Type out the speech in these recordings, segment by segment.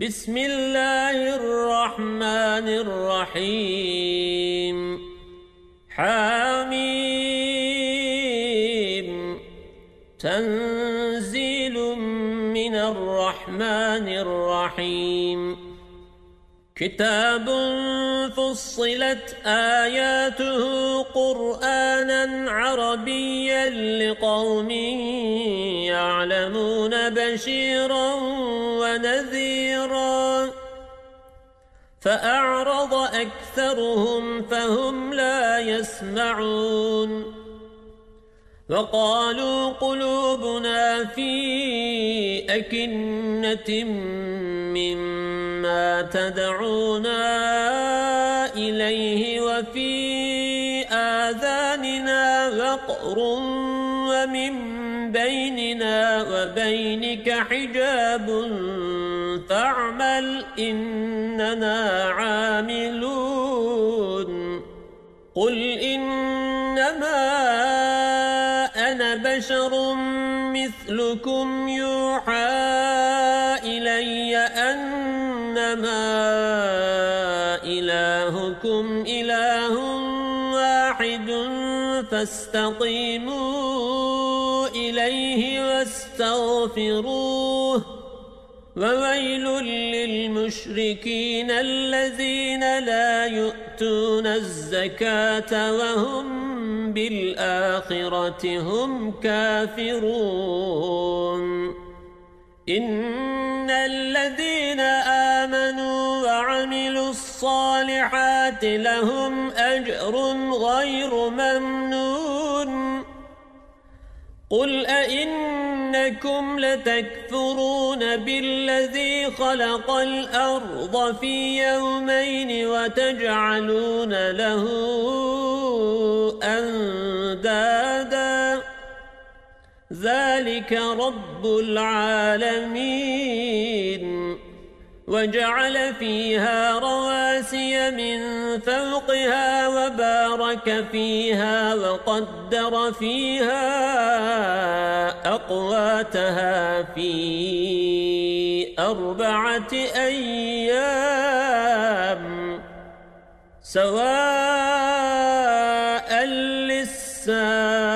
بسم الله الرحمن الرحيم. حميم. تنزيل من الرحمن الرحيم. كتاب فصلت آياته قرآنا عربيا لقوم يعلمون بشيرا ونذيرا. فأعرض أكثرهم فهم لا يسمعون. وقالوا قلوبنا في أكنة مما تدعونا إليه وفي آذاننا وقر ومن بيننا وبينك حجاب فاعمل إننا عاملون. قل إنما أنا بشر مثلكم يوحى إلي أنما إله واحد فاستقيموا إليه واستغفروه وويل للمشركين الذين لا يؤتون الزكاة وهم بالآخرة هم كافرون إن الذين آمنوا الصالحات لهم أجر غير ممنون. قل أئنكم لتكفرون بالذي خلق الأرض في يومين وتجعلون له أندادا. ذلك رب العالمين. وجعل فيها رواسي من فوقها وبارك فيها وقدر فيها أقواتها في أربعة أيام سواء للسائلين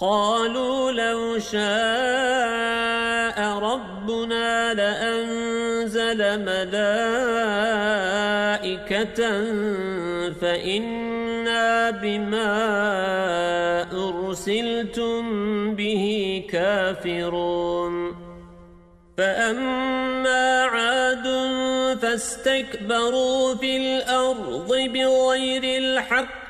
قالوا لو شاء ربنا لأنزل ملائكة فإنا بما أرسلتم به كافرون. فأما عاد فاستكبروا في الأرض بغير الحق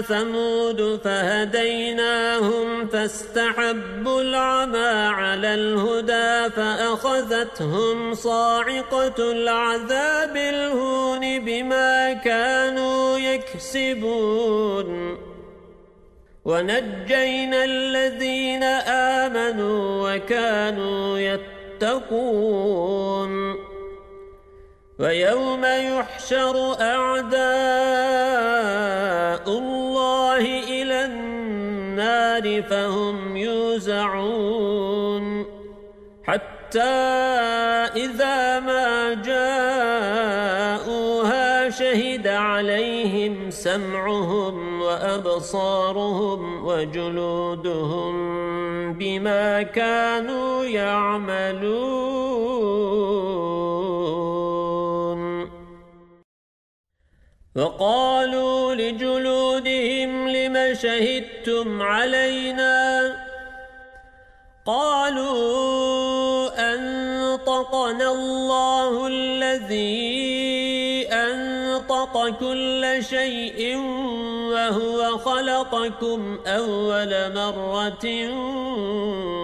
ثمود فهديناهم فاستحبوا العمى على الهدى فأخذتهم صاعقة العذاب الهون بما كانوا يكسبون. ونجينا الذين آمنوا وكانوا يتقون. ويوم يحشر أعداء النار فهم يوزعون حتى إذا ما جاءوها شهد عليهم سمعهم وأبصارهم وجلودهم بما كانوا يعملون وقالوا لجلودهم شهدتم علينا قالوا أنطقنا الله الذي أنطق كل شيء وهو خلقكم أول مرة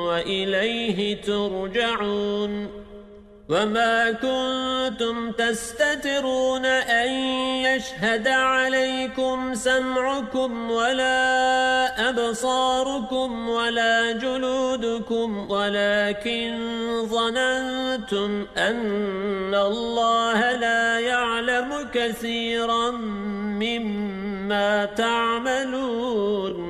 وإليه ترجعون وما كنتم تستترون أن يشهد عليكم سمعكم ولا أبصاركم ولا جلودكم ولكن ظننتم أن الله لا يعلم كثيرا مما تعملون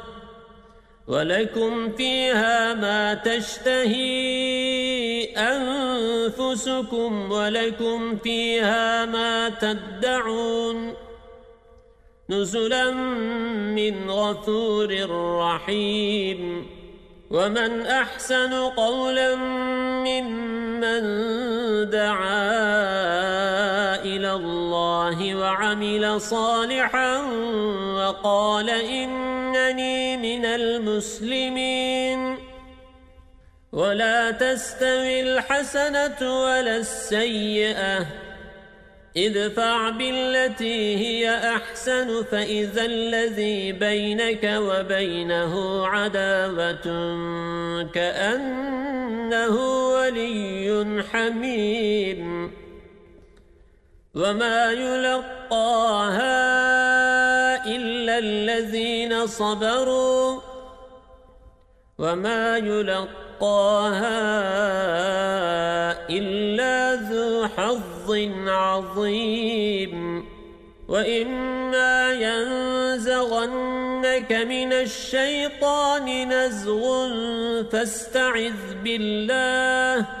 ولكم فيها ما تشتهي أنفسكم ولكم فيها ما تدعون نزلا من غفور رحيم ومن أحسن قولا ممن دعا إلى الله وعمل صالحا وقال إنني من المسلمين. ولا تستوي الحسنة ولا السيئة. ادفع بالتي هي أحسن فإذا الذي بينك وبينه عداوة كأنه ولي حميم. وما يلقاها إلا الذين صبروا وما يلقاها إلا ذو حظ عظيم وإما ينزغنك من الشيطان نزغ فاستعذ بالله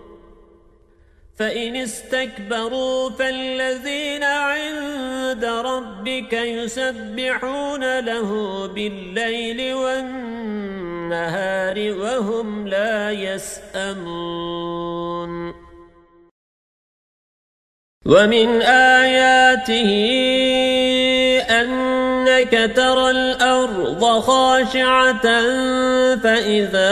فإن استكبروا فالذين عند ربك يسبحون له بالليل والنهار وهم لا يسأمون. ومن آياته أنك ترى الأرض خاشعة فإذا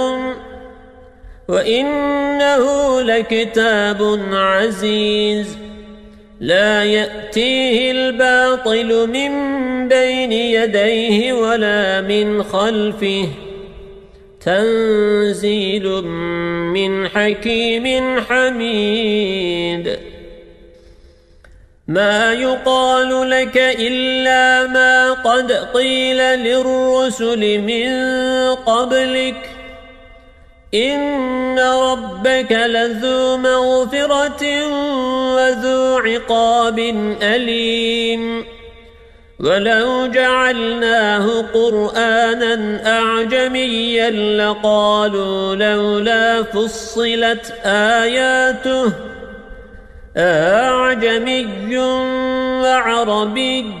وإنه لكتاب عزيز. لا يأتيه الباطل من بين يديه ولا من خلفه. تنزيل من حكيم حميد. ما يقال لك إلا ما قد قيل للرسل من قبلك. إن ربك لذو مغفرة وذو عقاب أليم ولو جعلناه قرآنا أعجميا لقالوا لولا فصلت آياته أعجمي وعربي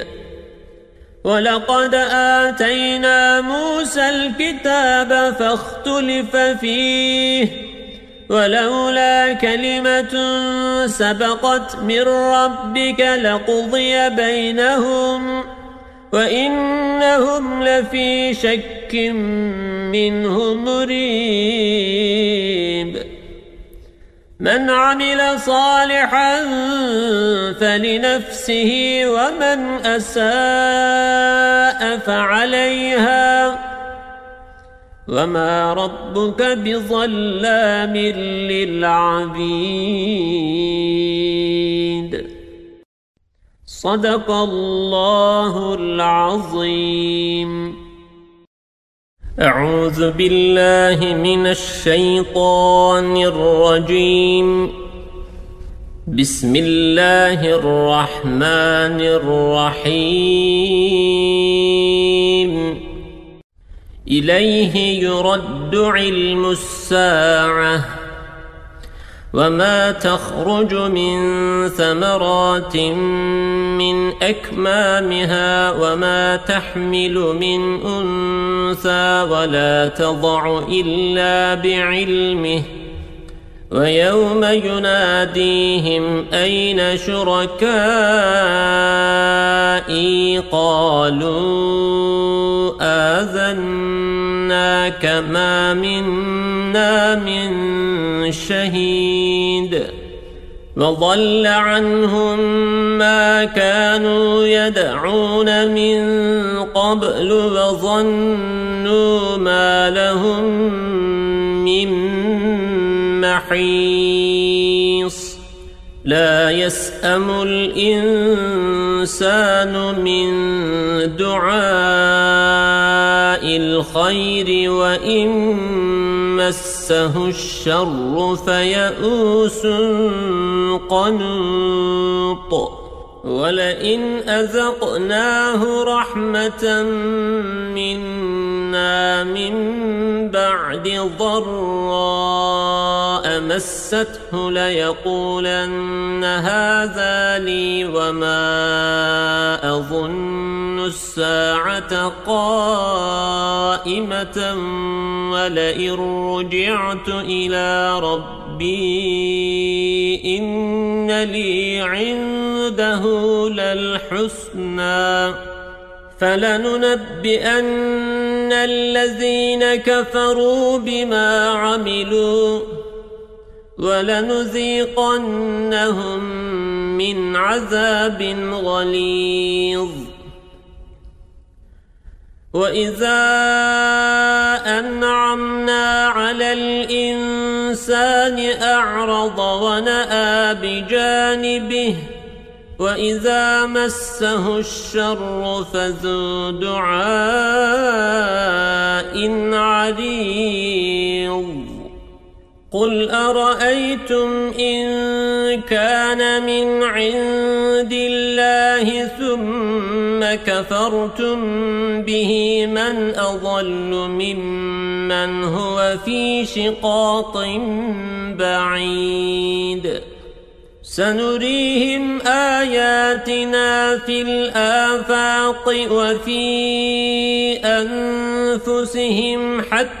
ولقد آتينا موسى الكتاب فاختلف فيه ولولا كلمة سبقت من ربك لقضي بينهم وإنهم لفي شك منه مريب. من عمل صالحا فلنفسه ومن أساء فعليها. وما ربك بظلام للعبيد. صدق الله العظيم. أعوذ بالله من الشيطان الرجيم. بسم الله الرحمن الرحيم. إليه يرد علم الساعة. وما تخرج من ثمرات من أكمامها وما تحمل من أنثى ولا تضع إلا بعلمه ويوم يناديهم أين شركائي قالوا آذناك ما منا من شهيد وضل عنهم ما كانوا يدعون من قبل وظنوا ما لهم من محيص. لا يسأم الإنسان من دعاء. الخير وإن مسه الشر فيئوس قنوط ولئن أذقناه رحمة منا من بعد ضراء مسته ليقولن هذا لي وما أظن الساعة قائمة ولئن رجعت إلى ربي إن لي عنده للحسنى فلننبئن الذين كفروا بما عملوا ولنذيقنهم من عذاب غليظ. وإذا أنعمنا على الإنسان أعرض ونأى بجانبه وإذا مسه الشر فذو دعاء عريض قل أرأيتم إن كان من عند الله ثم كفرتم به من أضل ممن هو في شقاق بعيد سنريهم آياتنا في الآفاق وفي أنفسهم حتى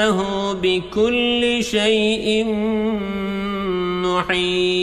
إنه بكل شيء محيط